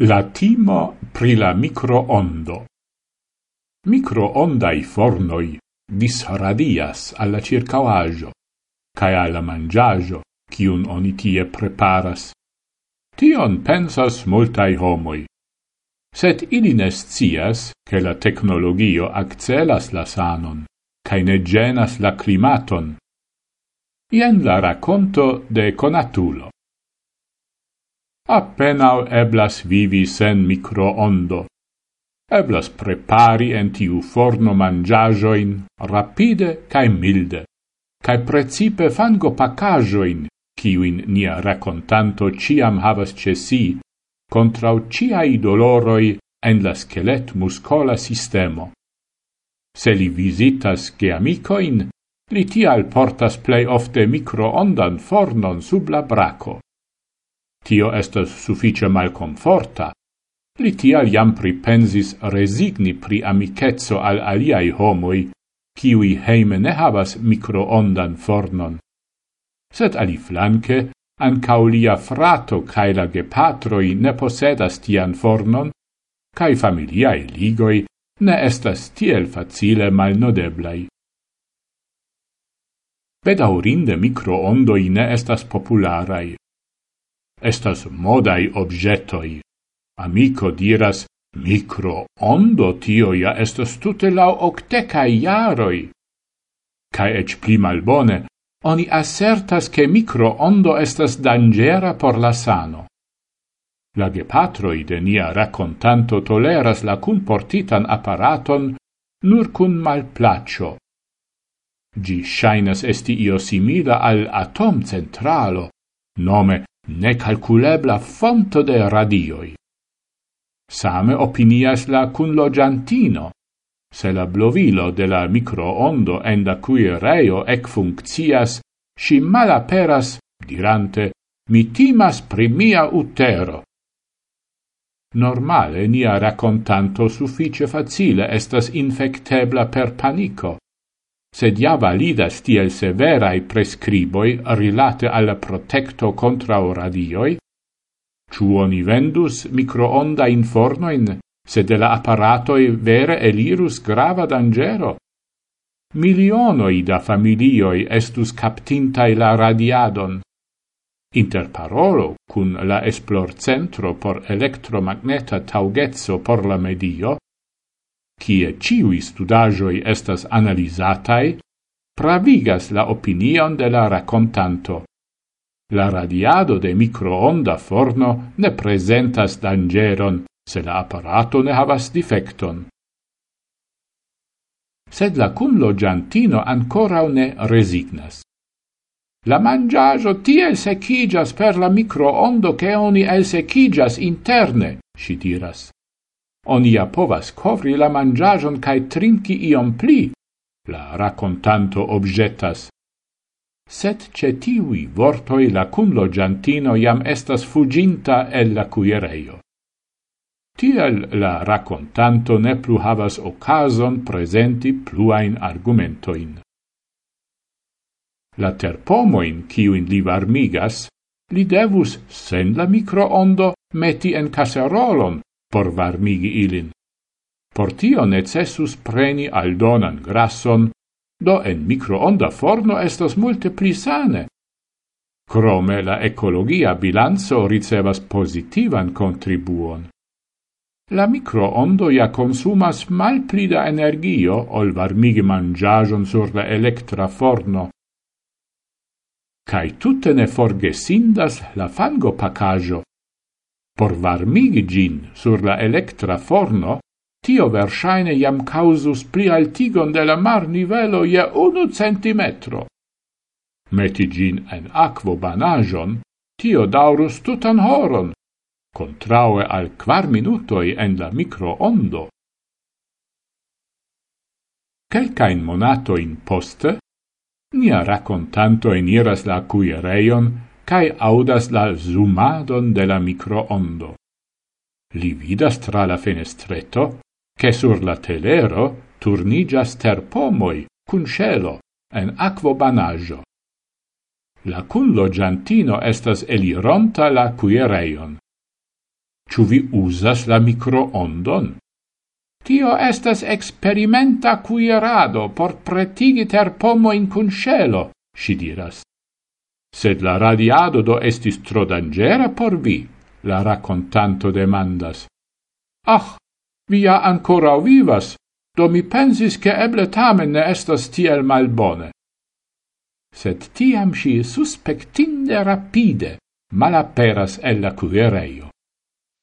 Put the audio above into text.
La timo pri la microondo. Microondai fornoi disradias alla circavaggio, cae alla mangiaggio, cium oni tie preparas. Tion pensas multai homoi. Sed ili nescias che la tecnologio accelas la sanon, cae ne genas la climaton. Ien la racconto de Conatulo appenao eblas vivi sen microondo. Eblas prepari en tiu forno mangiajoin rapide cae milde, cae precipe fango pacajoin, ciuin nia racontanto ciam havas cesi, contrau ciai doloroi en la schelet muscola sistemo. Se li visitas geamicoin, li tial portas plei ofte microondan fornon sub la braco. Tio estas suffice malconforta. Li tial jam pripensis resigni pri amicetso al aliai homoi, kiui heime ne havas microondan fornon. Sed ali flanque, ancau lia frato cae la gepatroi ne posedas tian fornon, cae familiae ligoi ne estas tiel facile malnodeblai. Bedaurinde microondoi ne estas popularai. Estas modai objetoi. Amico diras, micro ondo tio ja estas tute lau octecai jaroi. Cae ec pli malbone, oni assertas che micro ondo estas dangera por la sano. La gepatroi de nia racontanto toleras la cunportitan apparaton nur cun malplacio. Gi shainas esti io simila al atom centralo, nome necalculebla fonto de radioi. Same opinias la cunlogiantino, se la blovilo de la microondo en da cui reo ec funccias, si malaperas, dirante, mi timas pri mia utero. Normale nia raccontanto suffice facile estas infectebla per panico, sed ja validas tiel severai prescriboi rilate alla protecto contra radioi, ciu oni vendus microonda infornoin, sed de la apparatoi vere elirus grava dangero. Milionoi da familioi estus captintai la radiadon. Inter parolo cun la esplor centro por electromagneta taugezzo por la medio kie ciui studajoi estas analizatai, pravigas la opinion de la racontanto. La radiado de microonda forno ne presentas dangeron, se la apparato ne havas defecton. Sed la cunlogiantino ancora ne resignas. La mangiajo tiel secigas per la microondo che oni el secigas interne, si diras onia povas covri la mangiajon cae trinki iom pli, la racontanto objetas. Set cetivi vortoi la cumlo giantino iam estas fuginta el la cuireio. Tiel la racontanto ne plu havas ocason presenti pluain argumentoin. La terpomoin, ciuin li varmigas, li devus, sen la microondo, meti en caserolon, por varmigi ilin. Por tio necessus preni aldonan grasson, do en microonda forno estos multe pli sane. Crome la ecologia bilanzo ricevas positivan contribuon. La microondo ja consumas mal pli da energio ol varmigi mangiagion sur la electra forno. Cai tutte ne forgesindas la fango pacajo, Por varmigi gin sur la electra forno, tio versaine iam causus prialtigon de la mar nivelo je unu centimetro. Meti gin en aquo banajon, tio daurus tutan horon, contraue al quar minutoi en la microondo. Quelcain monatoin poste, nia racontanto eniras la cuireion cae audas la zumadon de la microondo. Li vidas tra la fenestreto, che sur la telero turnigas terpomoi cun celo en aquo banaggio. La cullo giantino estas elironta la cuireion. Ciu vi usas la microondon? Tio estas experimenta cuirado por pretigi terpomoin cun celo, si diras. Sed la radiado do estis tro dangera por vi, la racontanto demandas. Ach, vi ja ancora vivas, do mi pensis che eble tamen ne estas tiel malbone. Sed tiam si suspectinde rapide malaperas el la cuireio.